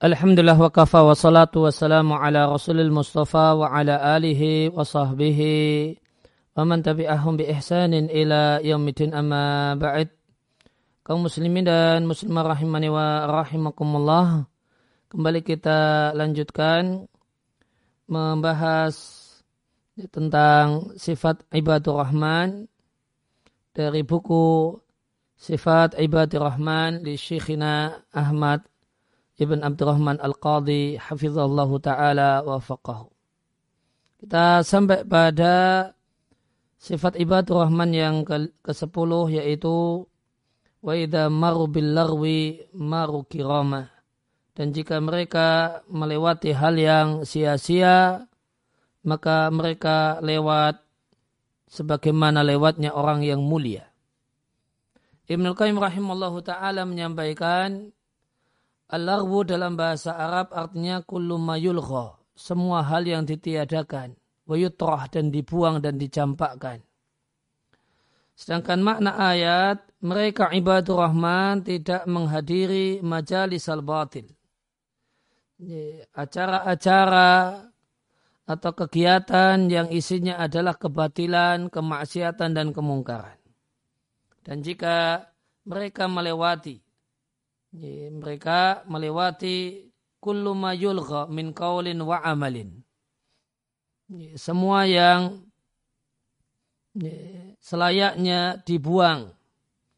Alhamdulillah wa kafa wa salatu wa salamu ala rasulil mustafa wa ala alihi wa sahbihi wa man tabi'ahum bi ihsanin ila yaumidin amma ba'id kaum muslimin dan muslimah rahimani wa rahimakumullah kembali kita lanjutkan membahas tentang sifat ibadur rahman dari buku sifat ibadur rahman di Syekhina Ahmad Ibn Abdurrahman Al-Qadhi hafizallahu taala wa faqahu. Kita sampai pada sifat ibadur rahman yang ke-10 ke yaitu wa idza maru bil larwi maru kirama. Dan jika mereka melewati hal yang sia-sia maka mereka lewat sebagaimana lewatnya orang yang mulia. Ibnu Qayyim rahimallahu taala menyampaikan Al-larwu dalam bahasa Arab artinya kullu mayulgha, semua hal yang ditiadakan, wayutrah dan dibuang dan dicampakkan. Sedangkan makna ayat, mereka ibadur rahman tidak menghadiri majalis al-batil. Acara-acara atau kegiatan yang isinya adalah kebatilan, kemaksiatan, dan kemungkaran. Dan jika mereka melewati mereka melewati kullu ma yulgha min qaulin wa amalin. Semua yang selayaknya dibuang.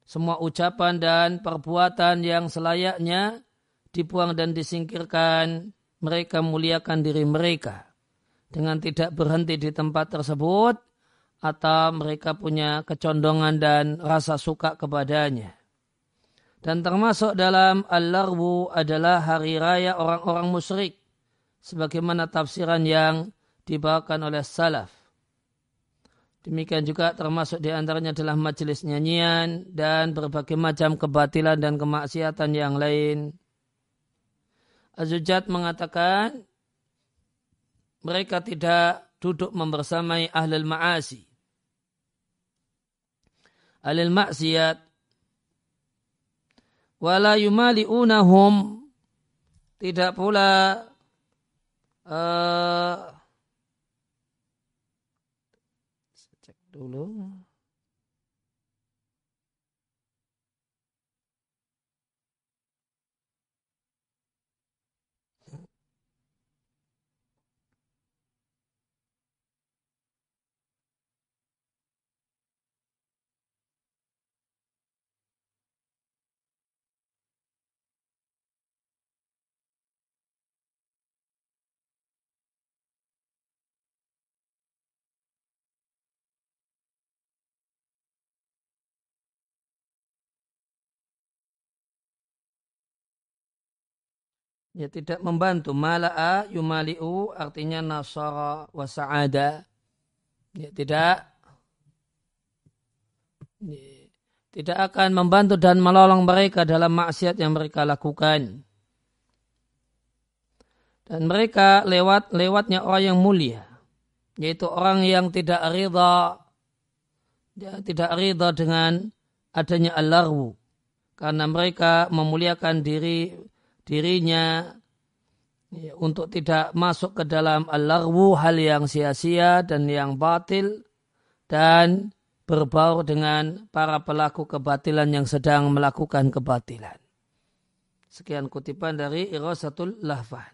Semua ucapan dan perbuatan yang selayaknya dibuang dan disingkirkan. Mereka muliakan diri mereka. Dengan tidak berhenti di tempat tersebut. Atau mereka punya kecondongan dan rasa suka kepadanya dan termasuk dalam Al-Larwu adalah hari raya orang-orang musyrik. Sebagaimana tafsiran yang dibawakan oleh salaf. Demikian juga termasuk di antaranya adalah majelis nyanyian dan berbagai macam kebatilan dan kemaksiatan yang lain. Azujat mengatakan mereka tidak duduk membersamai ahlul ma'asi. Ahlul maksiat wala yumali'unahum. Tidak pula uh, cek dulu ya tidak membantu. Mala'a yumali'u artinya nasara wa sa'ada. Ya tidak. Ya, tidak akan membantu dan menolong mereka dalam maksiat yang mereka lakukan. Dan mereka lewat lewatnya orang yang mulia yaitu orang yang tidak ridha. Ya, tidak ridha dengan adanya al karena mereka memuliakan diri dirinya ya, untuk tidak masuk ke dalam al-larwu hal yang sia-sia dan yang batil dan berbaur dengan para pelaku kebatilan yang sedang melakukan kebatilan. Sekian kutipan dari Irasatul Lahfan.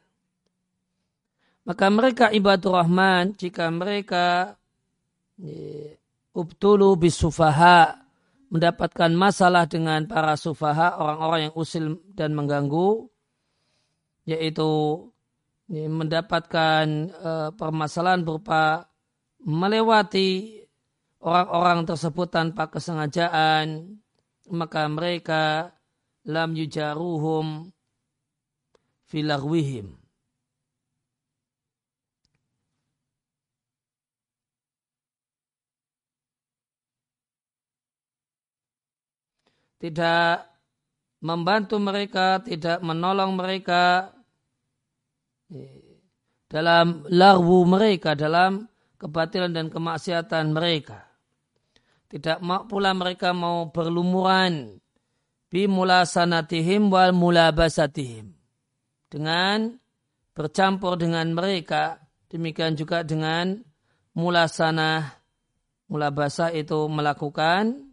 Maka mereka ibadur rahman jika mereka ya, ubtulu bisufaha mendapatkan masalah dengan para sufaha orang-orang yang usil dan mengganggu yaitu mendapatkan uh, permasalahan berupa melewati orang-orang tersebut tanpa kesengajaan maka mereka lam yujaruhum filarwihim tidak membantu mereka, tidak menolong mereka dalam larwu mereka, dalam kebatilan dan kemaksiatan mereka. Tidak pula mereka mau berlumuran bi mulasanatihim wal mulabasatihim dengan bercampur dengan mereka. Demikian juga sana mulasana mula bahasa itu melakukan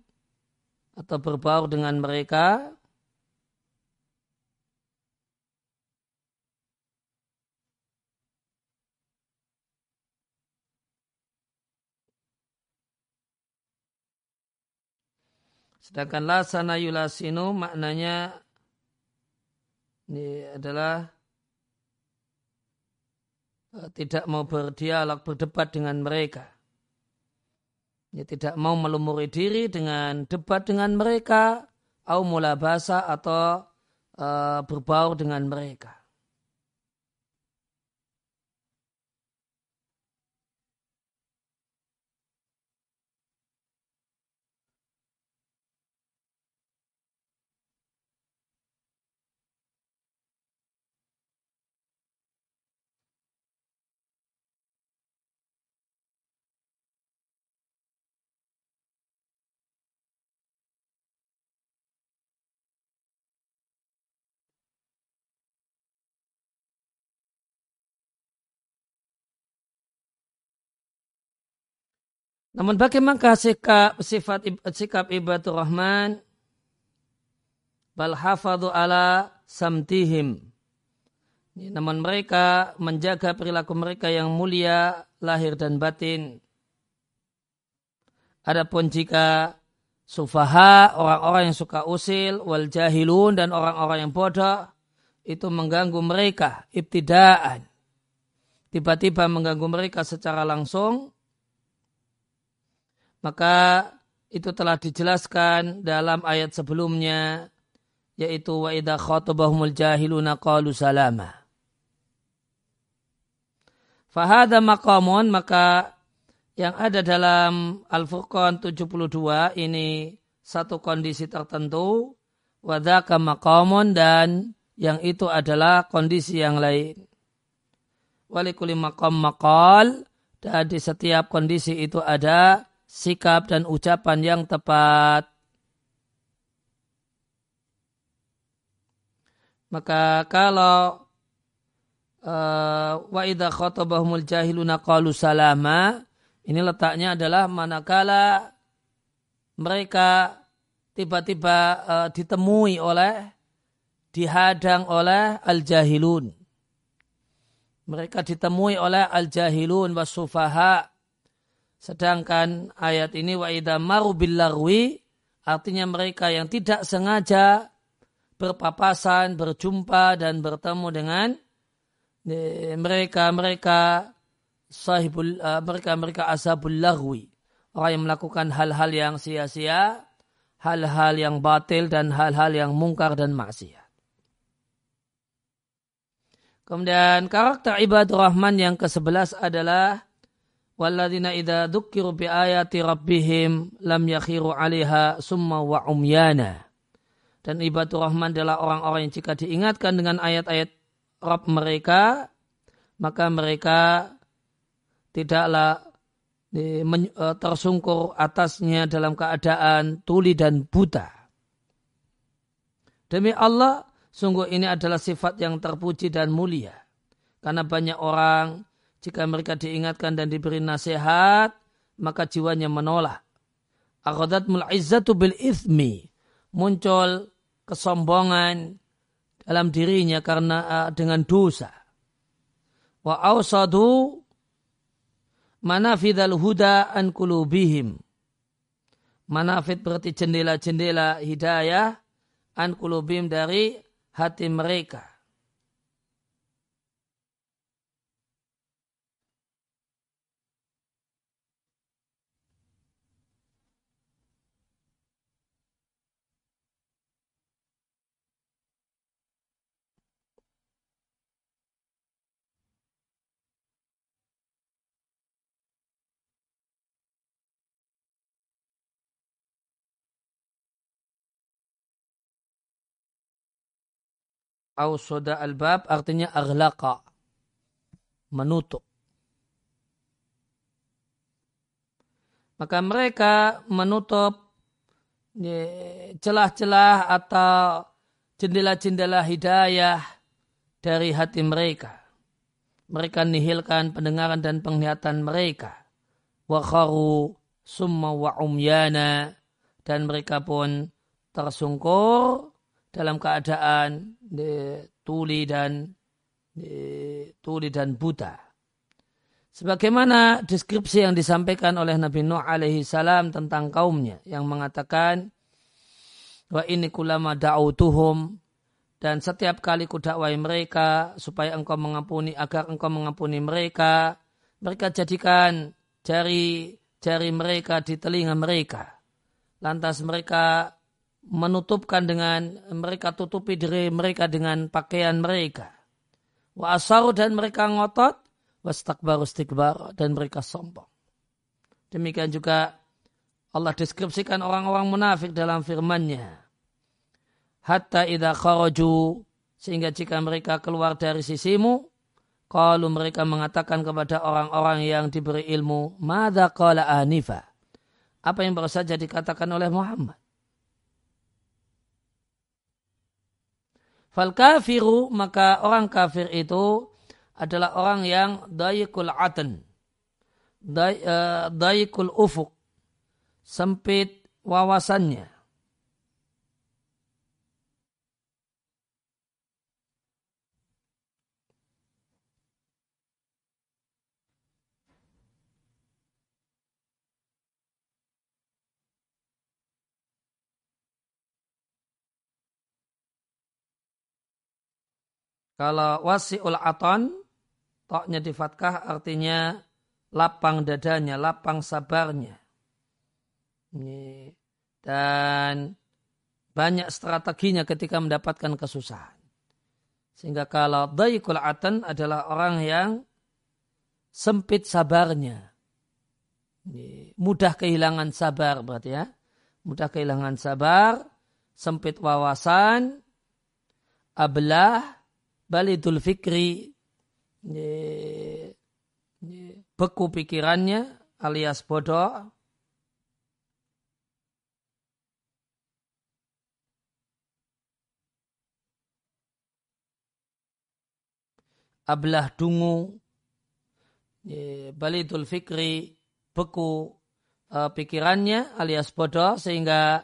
atau berbaur dengan mereka Sedangkan lasana yulasinu maknanya ini adalah e, tidak mau berdialog, berdebat dengan mereka. Ya, tidak mau melumuri diri dengan debat dengan mereka, au mula bahasa atau uh, berbaur dengan mereka. Namun bagaimana sikap sifat sikap ibadur rahman bal hafadhu ala samtihim. Namun mereka menjaga perilaku mereka yang mulia lahir dan batin. Adapun jika sufaha, orang-orang yang suka usil, wal jahilun dan orang-orang yang bodoh, itu mengganggu mereka, ibtidaan. Tiba-tiba mengganggu mereka secara langsung, maka itu telah dijelaskan dalam ayat sebelumnya yaitu wa idza khatabahumul jahiluna qalu salama. Fahada maqamun maka yang ada dalam Al-Furqan 72 ini satu kondisi tertentu wadaka maqamun dan yang itu adalah kondisi yang lain. Walikuli maqam maqal dan di setiap kondisi itu ada sikap dan ucapan yang tepat. Maka kalau uh, wa idza khatabahumul jahiluna qalu salama ini letaknya adalah manakala mereka tiba-tiba uh, ditemui oleh dihadang oleh al-jahilun. Mereka ditemui oleh al-jahilun wasufaha Sedangkan ayat ini wa maru artinya mereka yang tidak sengaja berpapasan, berjumpa dan bertemu dengan mereka-mereka sahibul mereka-mereka ashabul lagwi. Orang yang melakukan hal-hal yang sia-sia, hal-hal yang batil dan hal-hal yang mungkar dan maksiat. Kemudian karakter ibadah rahman yang ke-11 adalah Walladzina idza dzukkiru bi ayati rabbihim lam yakhiru 'alaiha summa wa umyana. Dan ibadur rahman adalah orang-orang yang jika diingatkan dengan ayat-ayat Rabb mereka, maka mereka tidaklah e, tersungkur atasnya dalam keadaan tuli dan buta. Demi Allah, sungguh ini adalah sifat yang terpuji dan mulia. Karena banyak orang jika mereka diingatkan dan diberi nasihat, maka jiwanya menolak. Akhadat izzatu bil ithmi. Muncul kesombongan dalam dirinya karena uh, dengan dosa. Wa awsadu manafidal huda an kulubihim. Manafid berarti jendela-jendela hidayah an kulubihim dari hati mereka. Ausoda al-bab artinya aghlaqa. Menutup. Maka mereka menutup celah-celah atau jendela-jendela hidayah dari hati mereka. Mereka nihilkan pendengaran dan penglihatan mereka. Wa kharu summa wa umyana. Dan mereka pun tersungkur dalam keadaan de, tuli dan de, tuli dan buta. Sebagaimana deskripsi yang disampaikan oleh Nabi Nuh alaihi salam tentang kaumnya yang mengatakan wa ini kulama da'utuhum dan setiap kali kudakwai mereka supaya engkau mengampuni agar engkau mengampuni mereka mereka jadikan jari jari mereka di telinga mereka lantas mereka menutupkan dengan mereka tutupi diri mereka dengan pakaian mereka. Wa asaru dan mereka ngotot wastakbaru istikbar dan mereka sombong. Demikian juga Allah deskripsikan orang-orang munafik dalam firman-Nya. Hatta idha kharaju sehingga jika mereka keluar dari sisimu kalau mereka mengatakan kepada orang-orang yang diberi ilmu madza qala anifa? Apa yang baru saja dikatakan oleh Muhammad fal kafiru maka orang kafir itu adalah orang yang dayikul atan uh, dayikul ufuk. Sempit wawasannya Kalau wasi'ul aton, toknya di fatkah artinya lapang dadanya, lapang sabarnya. Dan banyak strateginya ketika mendapatkan kesusahan. Sehingga kalau daikul atan adalah orang yang sempit sabarnya. Mudah kehilangan sabar berarti ya. Mudah kehilangan sabar, sempit wawasan, ablah, balidul fikri beku pikirannya alias bodoh. Ablah dungu balidul fikri beku uh, pikirannya alias bodoh sehingga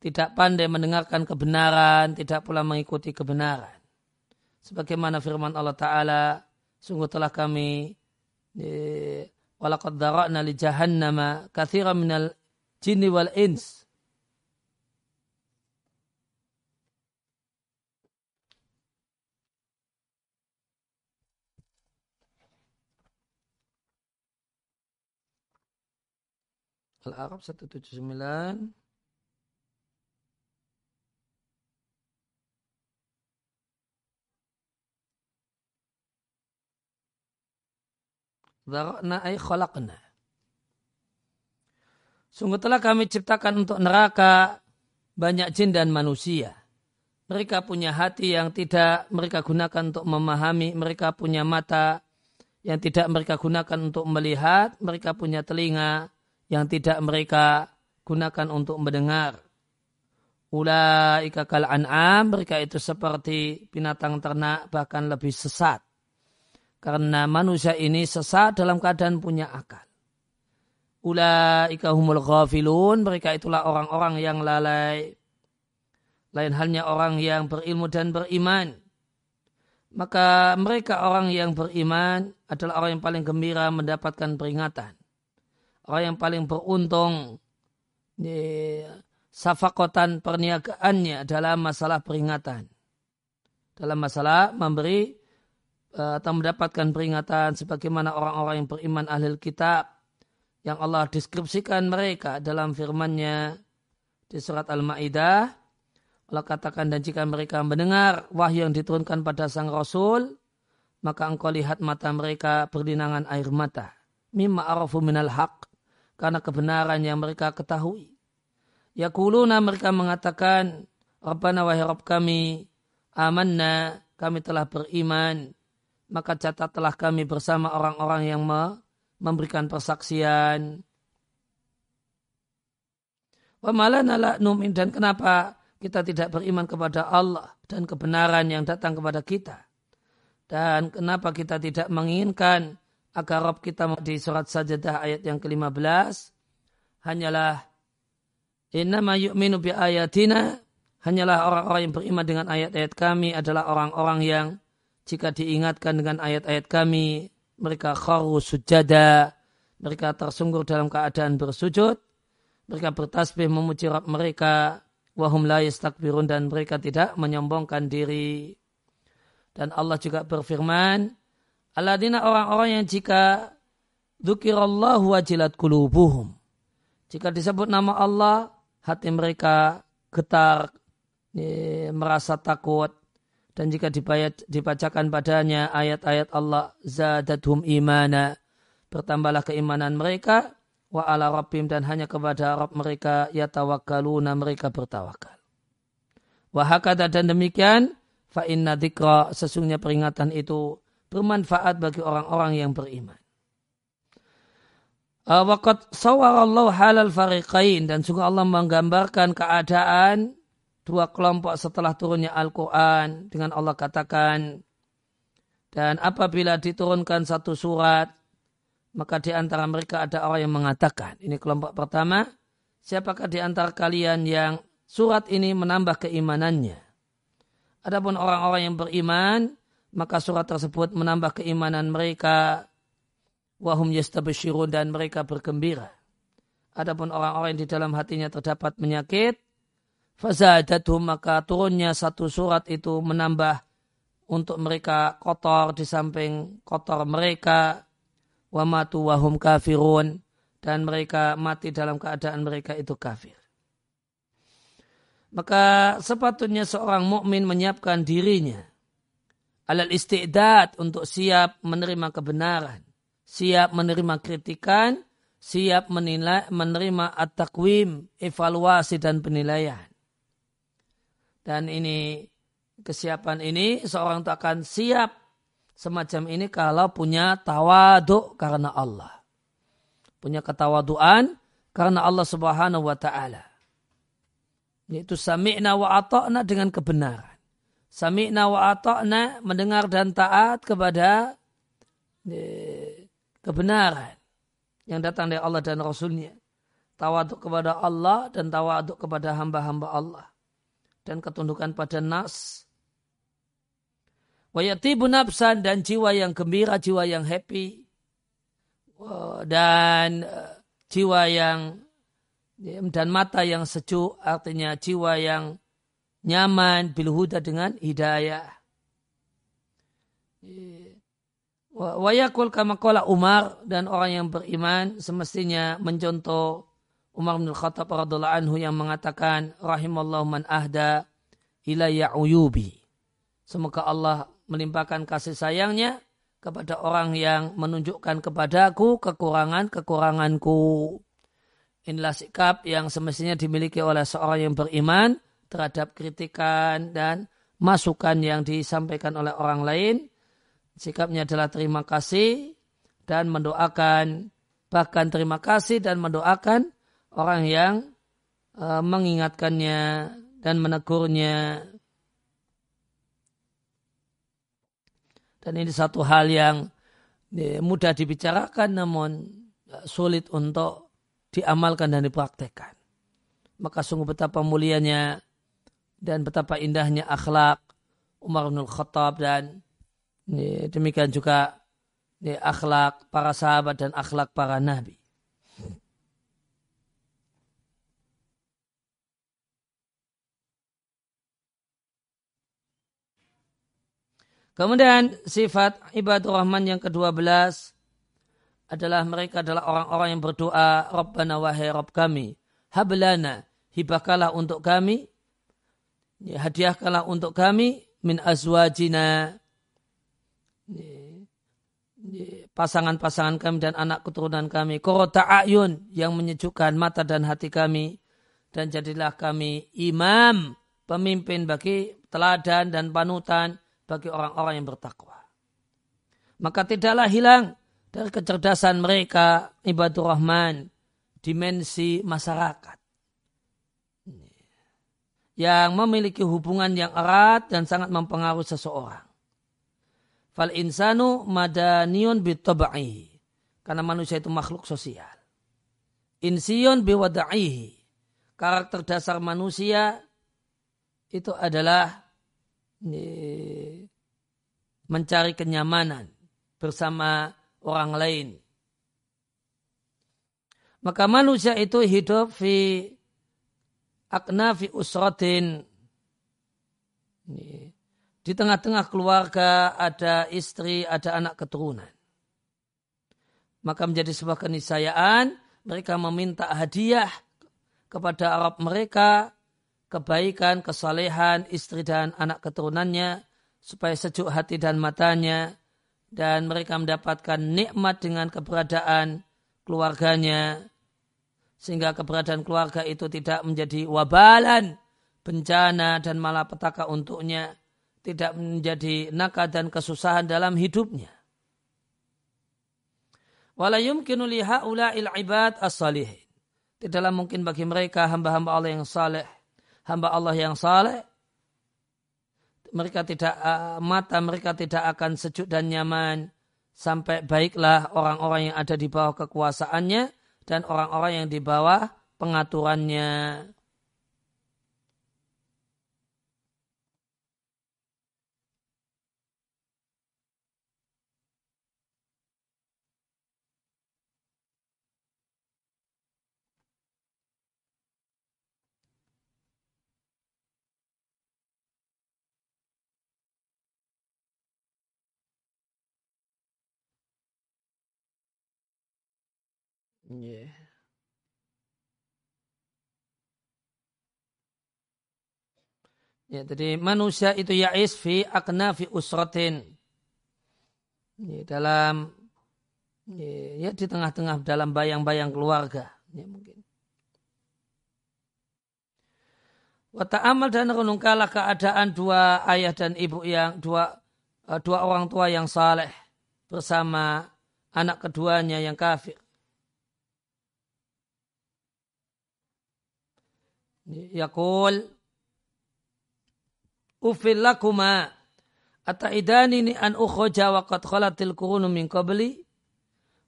tidak pandai mendengarkan kebenaran, tidak pula mengikuti kebenaran sebagaimana firman Allah Ta'ala sungguh telah kami walaqad dara'na li jahannama katsiran minal jinni wal ins. Al-Arab 179 Zarokna ay khalaqna. Sungguh telah kami ciptakan untuk neraka banyak jin dan manusia. Mereka punya hati yang tidak mereka gunakan untuk memahami. Mereka punya mata yang tidak mereka gunakan untuk melihat. Mereka punya telinga yang tidak mereka gunakan untuk mendengar. Ulaika kal an'am, mereka itu seperti binatang ternak bahkan lebih sesat. Karena manusia ini sesat dalam keadaan punya akal. Ulaika humul ghafilun. Mereka itulah orang-orang yang lalai. Lain halnya orang yang berilmu dan beriman. Maka mereka orang yang beriman adalah orang yang paling gembira mendapatkan peringatan. Orang yang paling beruntung safakotan perniagaannya dalam masalah peringatan. Dalam masalah memberi atau mendapatkan peringatan sebagaimana orang-orang yang beriman ahli kitab yang Allah deskripsikan mereka dalam firman-Nya di surat Al-Maidah. Allah katakan dan jika mereka mendengar wahyu yang diturunkan pada sang Rasul maka engkau lihat mata mereka berdinangan air mata. Mimma arafu minal haq karena kebenaran yang mereka ketahui. Yakuluna mereka mengatakan Rabbana wahai Rabb kami amanna kami telah beriman maka catatlah kami bersama orang-orang yang memberikan persaksian. Dan kenapa kita tidak beriman kepada Allah dan kebenaran yang datang kepada kita. Dan kenapa kita tidak menginginkan agar Rob kita di surat sajadah ayat yang ke-15 hanyalah innama yu'minu bi ayatina hanyalah orang-orang yang beriman dengan ayat-ayat kami adalah orang-orang yang jika diingatkan dengan ayat-ayat kami mereka kharu sujada mereka tersunggur dalam keadaan bersujud mereka bertasbih memuji Rabb mereka wahum la yastakbirun dan mereka tidak menyombongkan diri dan Allah juga berfirman Aladina orang-orang yang jika dzukirallahu wajilat kulubuhum. Jika disebut nama Allah, hati mereka getar, merasa takut. Dan jika dibacakan padanya ayat-ayat Allah, zadathum imana. Bertambahlah keimanan mereka, wa ala rabbim dan hanya kepada Rabb mereka yatawakkaluna mereka bertawakal. Wahakada dan demikian, fa inna dzikra sesungguhnya peringatan itu bermanfaat bagi orang-orang yang beriman. Waqat sawarallahu halal fariqain dan sungguh Allah menggambarkan keadaan dua kelompok setelah turunnya Al-Quran dengan Allah katakan dan apabila diturunkan satu surat maka di antara mereka ada orang yang mengatakan. Ini kelompok pertama. Siapakah di antara kalian yang surat ini menambah keimanannya? Adapun orang-orang yang beriman maka surat tersebut menambah keimanan mereka. Wahum yastabshirun dan mereka bergembira. Adapun orang-orang yang di dalam hatinya terdapat penyakit, fazadathum maka turunnya satu surat itu menambah untuk mereka kotor di samping kotor mereka wamatu wahum kafirun dan mereka mati dalam keadaan mereka itu kafir. Maka sepatutnya seorang mukmin menyiapkan dirinya alal istidad untuk siap menerima kebenaran, siap menerima kritikan, siap menilai, menerima at-takwim, evaluasi dan penilaian. Dan ini kesiapan ini seorang tak akan siap semacam ini kalau punya tawaduk karena Allah. Punya ketawaduan karena Allah Subhanahu wa taala. Yaitu sami'na wa ata'na dengan kebenaran. Sami'na wa ata'na mendengar dan taat kepada kebenaran yang datang dari Allah dan Rasulnya. Tawaduk kepada Allah dan tawaduk kepada hamba-hamba Allah. Dan ketundukan pada nas. Wayatibu nafsan dan jiwa yang gembira, jiwa yang happy. Dan eh, jiwa yang dan mata yang sejuk artinya jiwa yang nyaman bil huda dengan hidayah. Wayakul kama Umar dan orang yang beriman semestinya mencontoh Umar bin Khattab radhiallahu anhu yang mengatakan rahimallahu man ahda ilayya uyubi. Semoga Allah melimpahkan kasih sayangnya kepada orang yang menunjukkan kepadaku kekurangan-kekuranganku. Inilah sikap yang semestinya dimiliki oleh seorang yang beriman terhadap kritikan dan masukan yang disampaikan oleh orang lain. Sikapnya adalah terima kasih dan mendoakan, bahkan terima kasih dan mendoakan orang yang uh, mengingatkannya dan menegurnya. Dan ini satu hal yang ya, mudah dibicarakan namun uh, sulit untuk diamalkan dan dipraktekkan. Maka sungguh betapa mulianya dan betapa indahnya akhlak Umar bin Khattab dan demikian juga akhlak para sahabat dan akhlak para nabi. Kemudian sifat ibadur rahman yang ke-12 adalah mereka adalah orang-orang yang berdoa Rabbana wahai Rabb kami hablana hibakalah untuk kami hadiahkanlah untuk kami min azwajina. Pasangan-pasangan kami dan anak keturunan kami. Korota ayun yang menyejukkan mata dan hati kami. Dan jadilah kami imam pemimpin bagi teladan dan panutan bagi orang-orang yang bertakwa maka tidaklah hilang dari kecerdasan mereka ibadur rahman dimensi masyarakat yang memiliki hubungan yang erat dan sangat mempengaruhi seseorang. Fal insanu madaniun bitabai. Karena manusia itu makhluk sosial. Insiun biwada'ihi. Karakter dasar manusia itu adalah mencari kenyamanan bersama orang lain. Maka manusia itu hidup fi aknafi usratin. Di tengah-tengah keluarga ada istri, ada anak keturunan. Maka menjadi sebuah keniscayaan mereka meminta hadiah kepada Arab mereka kebaikan, kesalehan istri dan anak keturunannya supaya sejuk hati dan matanya dan mereka mendapatkan nikmat dengan keberadaan keluarganya sehingga keberadaan keluarga itu tidak menjadi wabalan bencana dan malapetaka untuknya tidak menjadi nakal dan kesusahan dalam hidupnya. Wala yumkinu li haula'il ibad as-salihin. Tidaklah mungkin bagi mereka hamba-hamba Allah yang saleh hamba Allah yang saleh mereka tidak uh, mata mereka tidak akan sejuk dan nyaman sampai baiklah orang-orang yang ada di bawah kekuasaannya dan orang-orang yang di bawah pengaturannya. Yeah. Ya, jadi manusia itu ya'is fi akna fi usratin. Ya, dalam ya, ya di tengah-tengah dalam bayang-bayang keluarga. Ya, mungkin. Wata amal dan renungkalah keadaan dua ayah dan ibu yang dua eh, dua orang tua yang saleh bersama anak keduanya yang kafir. Yaqul Ufil lakuma Ata'idani an ukhoja wa qad khalatil kurunu min qabli?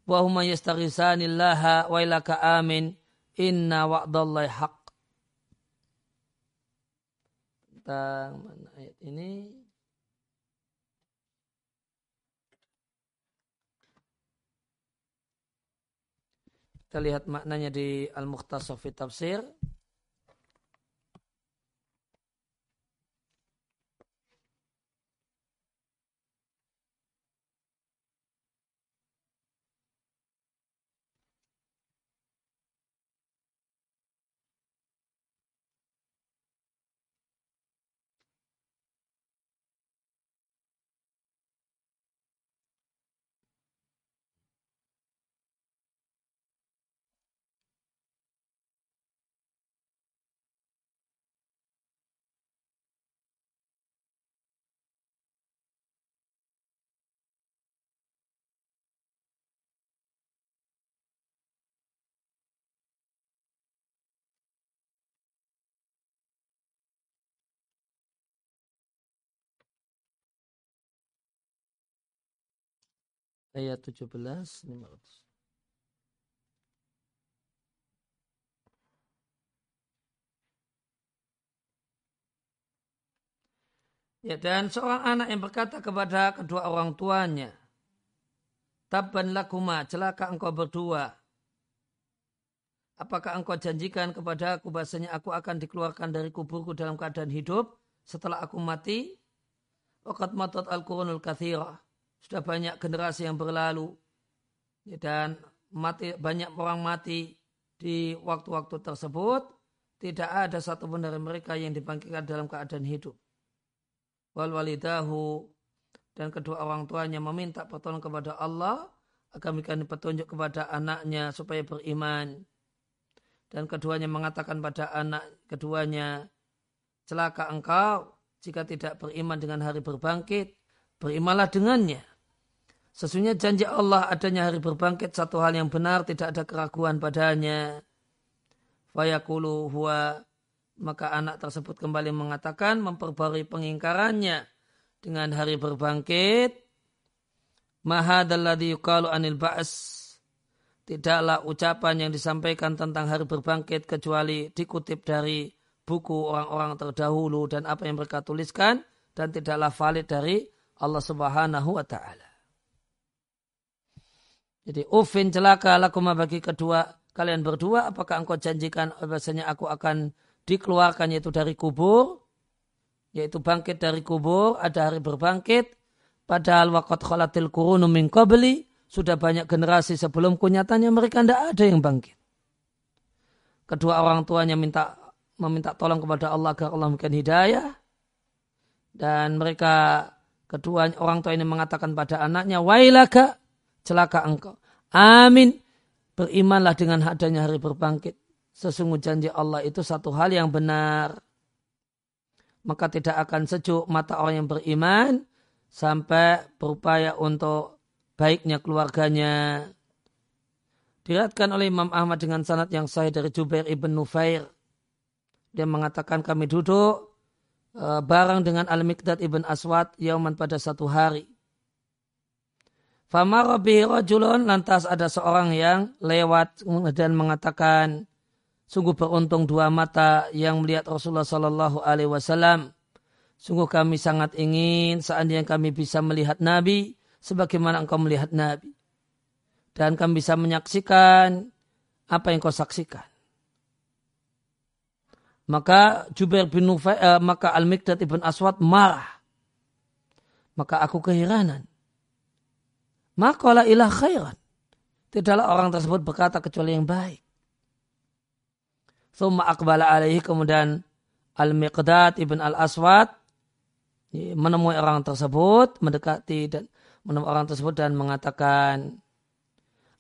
Wa huma yastaghisanillaha wa ilaka amin. Inna wa'dallahi haq tentang mana ayat ini. Kita lihat maknanya di Al-Mukhtasar fi Tafsir ayat 17 500. Ya, dan seorang anak yang berkata kepada kedua orang tuanya, Tabban lakuma, celaka engkau berdua. Apakah engkau janjikan kepada aku bahasanya aku akan dikeluarkan dari kuburku dalam keadaan hidup setelah aku mati? Waqat matat al-qurunul kathirah. Sudah banyak generasi yang berlalu ya, dan mati banyak orang mati di waktu-waktu tersebut. Tidak ada satupun dari mereka yang dibangkitkan dalam keadaan hidup. Wal walidahu dan kedua orang tuanya meminta pertolongan kepada Allah agar memberikan petunjuk kepada anaknya supaya beriman. Dan keduanya mengatakan pada anak keduanya, celaka engkau jika tidak beriman dengan hari berbangkit, berimanlah dengannya. Sesungguhnya janji Allah adanya hari berbangkit satu hal yang benar, tidak ada keraguan padanya. Fayakulu huwa maka anak tersebut kembali mengatakan memperbarui pengingkarannya dengan hari berbangkit mahadalladhi yuqalu anil ba's tidaklah ucapan yang disampaikan tentang hari berbangkit kecuali dikutip dari buku orang-orang terdahulu dan apa yang mereka tuliskan dan tidaklah valid dari Allah Subhanahu wa taala. Jadi ufin celaka lakuma bagi kedua kalian berdua apakah engkau janjikan bahasanya aku akan dikeluarkan yaitu dari kubur? Yaitu bangkit dari kubur ada hari berbangkit. Padahal waqat khalatil qurunu min qabli sudah banyak generasi sebelum nyatanya mereka tidak ada yang bangkit. Kedua orang tuanya minta meminta tolong kepada Allah agar Allah memberikan hidayah. Dan mereka kedua orang tua ini mengatakan pada anaknya wailaka celaka engkau. Amin. Berimanlah dengan adanya hari berbangkit. Sesungguh janji Allah itu satu hal yang benar. Maka tidak akan sejuk mata orang yang beriman sampai berupaya untuk baiknya keluarganya. Diriatkan oleh Imam Ahmad dengan sanad yang sahih dari Jubair ibn Nufair. Dia mengatakan kami duduk uh, bareng dengan Al-Miqdad ibn Aswad yauman pada satu hari. Famar rajulun lantas ada seorang yang lewat dan mengatakan sungguh beruntung dua mata yang melihat Rasulullah Sallallahu Alaihi Wasallam. Sungguh kami sangat ingin seandainya kami bisa melihat Nabi sebagaimana engkau melihat Nabi. Dan kami bisa menyaksikan apa yang kau saksikan. Maka Jubair bin Nufay, uh, maka Al-Miqdad ibn Aswad marah. Maka aku keheranan Maka ilah khairan. Tidaklah orang tersebut berkata kecuali yang baik. Thumma akbala alaihi kemudian Al-Miqdad ibn Al-Aswad menemui orang tersebut, mendekati dan menemui orang tersebut dan mengatakan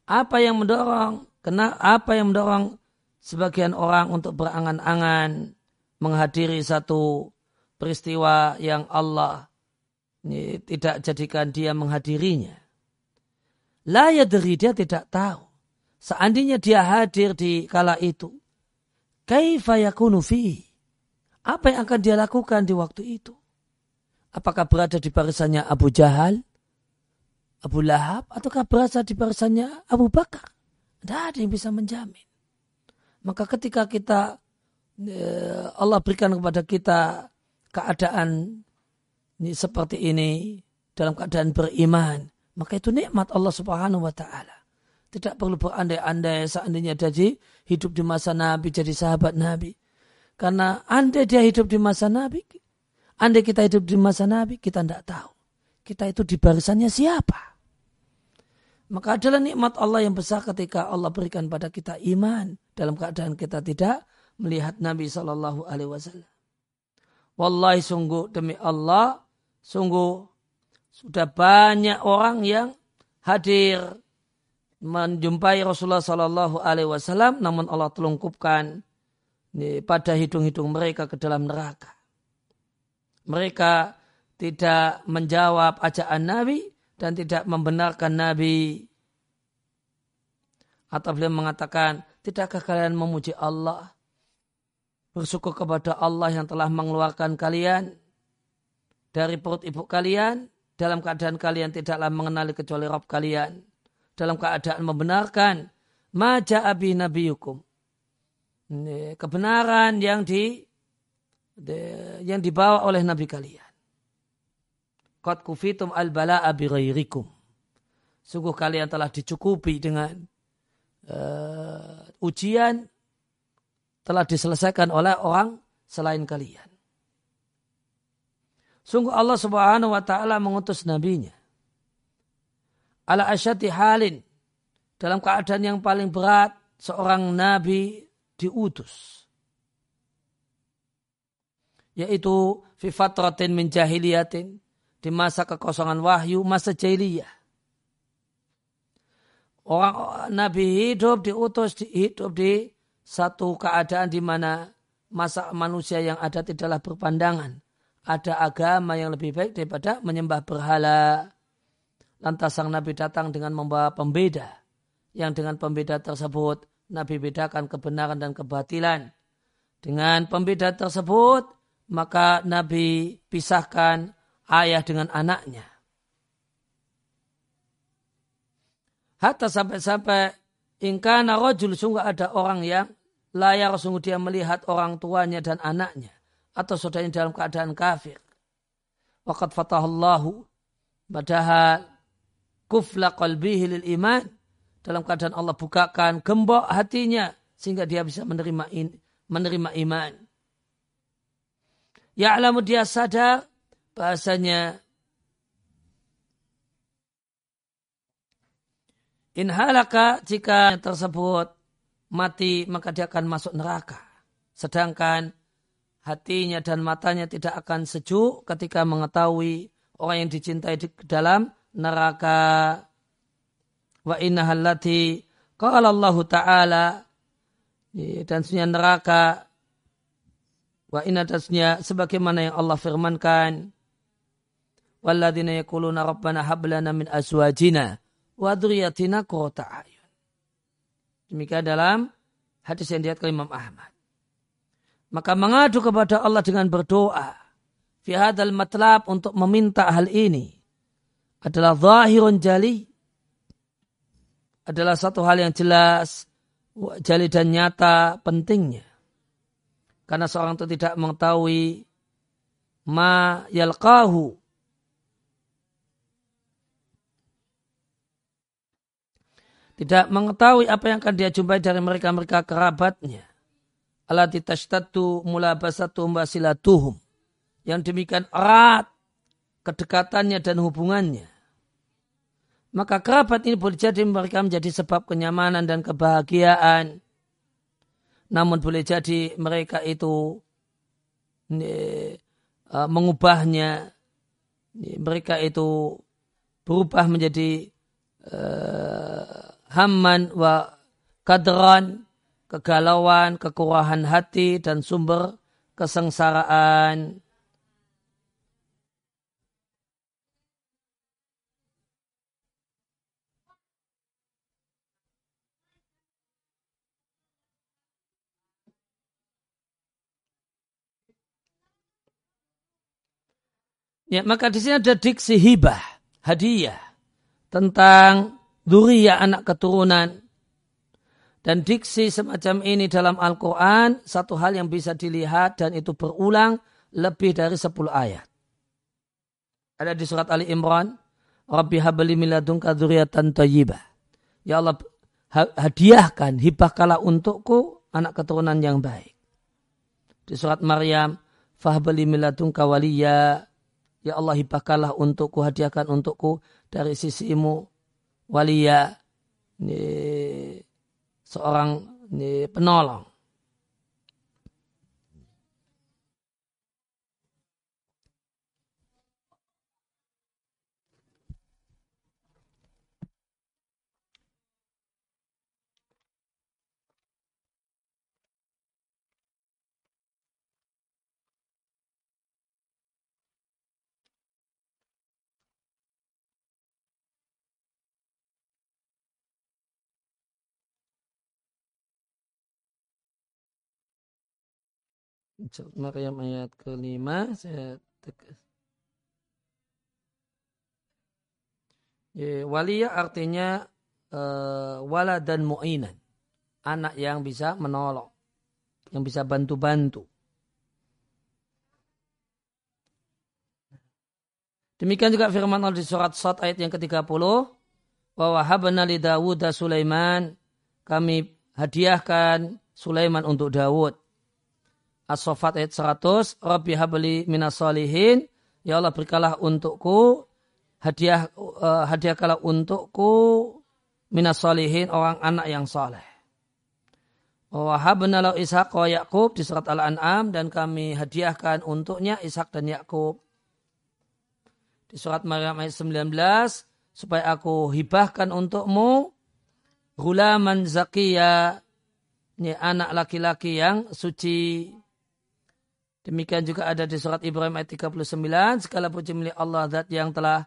apa yang mendorong, kena apa yang mendorong sebagian orang untuk berangan-angan menghadiri satu peristiwa yang Allah ini, tidak jadikan dia menghadirinya. La yadri dia tidak tahu. Seandainya dia hadir di kala itu. Kaifa yakunu fi? Apa yang akan dia lakukan di waktu itu? Apakah berada di barisannya Abu Jahal, Abu Lahab, ataukah berada di barisannya Abu Bakar? Tidak ada yang bisa menjamin. Maka ketika kita eh, Allah berikan kepada kita keadaan seperti ini dalam keadaan beriman, maka itu nikmat Allah Subhanahu wa taala. Tidak perlu berandai-andai seandainya jadi hidup di masa Nabi jadi sahabat Nabi. Karena andai dia hidup di masa Nabi, andai kita hidup di masa Nabi, kita tidak tahu. Kita itu di barisannya siapa. Maka adalah nikmat Allah yang besar ketika Allah berikan pada kita iman dalam keadaan kita tidak melihat Nabi Shallallahu Alaihi Wasallam. Wallahi sungguh demi Allah, sungguh sudah banyak orang yang hadir menjumpai Rasulullah Sallallahu Alaihi Wasallam, namun Allah telungkupkan pada hidung-hidung mereka ke dalam neraka. Mereka tidak menjawab ajaan Nabi dan tidak membenarkan Nabi. Atau beliau mengatakan, tidakkah kalian memuji Allah? Bersyukur kepada Allah yang telah mengeluarkan kalian dari perut ibu kalian dalam keadaan kalian tidaklah mengenali kecuali Rabb kalian. Dalam keadaan membenarkan maja abi nabiyukum. Kebenaran yang di yang dibawa oleh nabi kalian. Qad kufitum al bala'a bi ghairikum. Sungguh kalian telah dicukupi dengan uh, ujian telah diselesaikan oleh orang selain kalian. Sungguh Allah subhanahu wa ta'ala mengutus nabinya. Ala asyati halin. Dalam keadaan yang paling berat, seorang nabi diutus. Yaitu fi fatratin min jahiliyatin. Di masa kekosongan wahyu, masa jahiliyah. Orang nabi hidup diutus hidup di satu keadaan di mana masa manusia yang ada tidaklah berpandangan ada agama yang lebih baik daripada menyembah berhala. Lantas sang Nabi datang dengan membawa pembeda. Yang dengan pembeda tersebut Nabi bedakan kebenaran dan kebatilan. Dengan pembeda tersebut maka Nabi pisahkan ayah dengan anaknya. Hatta sampai-sampai ingkana rojul sungguh ada orang yang layar sungguh dia melihat orang tuanya dan anaknya atau saudaranya dalam keadaan kafir. Waqad fatahallahu padahal kufla qalbihi lil iman dalam keadaan Allah bukakan gembok hatinya sehingga dia bisa menerima in, menerima iman. Ya'lamu dia sadar bahasanya in halaka jika tersebut mati maka dia akan masuk neraka. Sedangkan hatinya dan matanya tidak akan sejuk ketika mengetahui orang yang dicintai di dalam neraka. Wa inna halati qala Allah Ta'ala dan sunya neraka Wa inna tasnya sebagaimana yang Allah firmankan. Walladzina yakuluna rabbana hablana min aswajina wa dhurriyyatina qurrata ayun. Demikian dalam hadis yang dilihat Imam Ahmad. Maka mengadu kepada Allah dengan berdoa. Fi hadal matlab untuk meminta hal ini. Adalah zahirun jali. Adalah satu hal yang jelas. Jali dan nyata pentingnya karena seorang itu tidak mengetahui ma yalqahu tidak mengetahui apa yang akan dia jumpai dari mereka-mereka kerabatnya. Alati tashtatu mulabasatu basilatuhum. Yang demikian erat kedekatannya dan hubungannya. Maka kerabat ini boleh jadi mereka menjadi sebab kenyamanan dan kebahagiaan namun boleh jadi mereka itu e, mengubahnya, mereka itu berubah menjadi uh, hamman wa kadran, kegalauan, kekurahan hati dan sumber kesengsaraan. Ya, maka di sini ada diksi hibah, hadiah tentang duriya anak keturunan. Dan diksi semacam ini dalam Al-Quran satu hal yang bisa dilihat dan itu berulang lebih dari 10 ayat. Ada di surat Ali Imran, Rabbi habli miladunka dzurriatan thayyibah. Ya Allah, hadiahkan, hibahkanlah untukku anak keturunan yang baik. Di surat Maryam, fahbali miladunka waliyya Ya Allah hibahkanlah untukku, hadiahkan untukku dari sisimu waliya ini, seorang ini, penolong. Maryam ayat kelima saya tegas. Ya, waliya artinya uh, wala dan mu'inan. Anak yang bisa menolong. Yang bisa bantu-bantu. Demikian juga firman Allah di surat Sot ayat yang ke-30. Wa wahabna li Dawud Sulaiman. Kami hadiahkan Sulaiman untuk Dawud. As-Sofat ayat 100, Rabbi habli minas solihin, Ya Allah berikanlah untukku, hadiah uh, hadiahkanlah untukku minas solihin, orang anak yang soleh. Wahabna lahu Ishak wa Yakub di surat Al-An'am dan kami hadiahkan untuknya Ishak dan Yakub. Di surat Maryam ayat 19 supaya aku hibahkan untukmu gulaman zakiya ini anak laki-laki yang suci Demikian juga ada di surat Ibrahim ayat 39. Segala puji milik Allah zat yang telah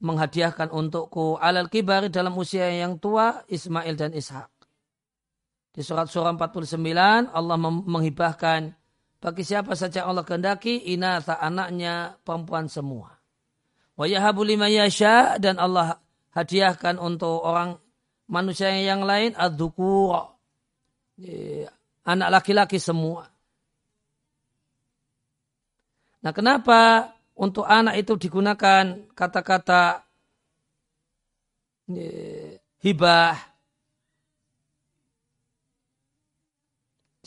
menghadiahkan untukku alal kibari dalam usia yang tua Ismail dan Ishak. Di surat surah 49 Allah menghibahkan bagi siapa saja Allah kehendaki inatha anaknya perempuan semua. Wa yahabu yasha dan Allah hadiahkan untuk orang manusia yang lain adzukur anak laki-laki semua. Nah, kenapa untuk anak itu digunakan kata-kata hibah?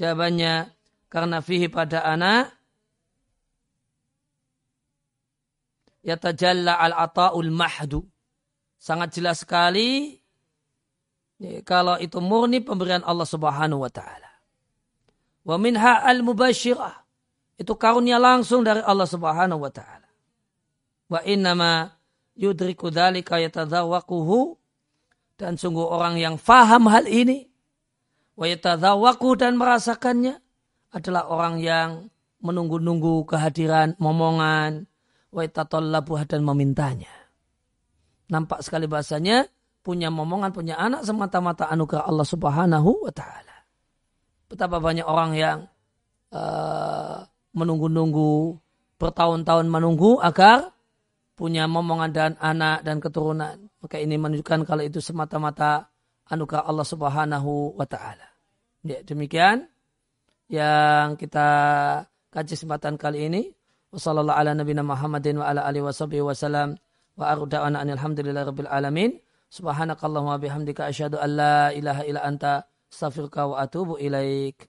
Jawabannya karena fihi pada anak yatajalla al-ata'ul mahdu. Sangat jelas sekali ya, kalau itu murni pemberian Allah Subhanahu wa taala. Wa minha al-mubashirah. Itu karunia langsung dari Allah Subhanahu wa taala. Wa innama yudriku dzalika yatadzawaquhu dan sungguh orang yang faham hal ini wa yatadzawaquhu dan merasakannya adalah orang yang menunggu-nunggu kehadiran momongan wa dan memintanya. Nampak sekali bahasanya punya momongan, punya anak semata-mata anugerah Allah Subhanahu wa taala. Betapa banyak orang yang uh, menunggu-nunggu bertahun-tahun menunggu agar punya momongan dan anak dan keturunan. Maka ini menunjukkan kalau itu semata-mata anugerah Allah Subhanahu wa taala. Ya, demikian yang kita kaji kesempatan kali ini. Wassallallahu ala nabiyina Muhammadin wa ala alihi wa sahbihi wa arda'ana alhamdulillah rabbil alamin. Subhanakallahumma bihamdika asyhadu an la ilaha illa anta astaghfiruka wa atubu ilaik.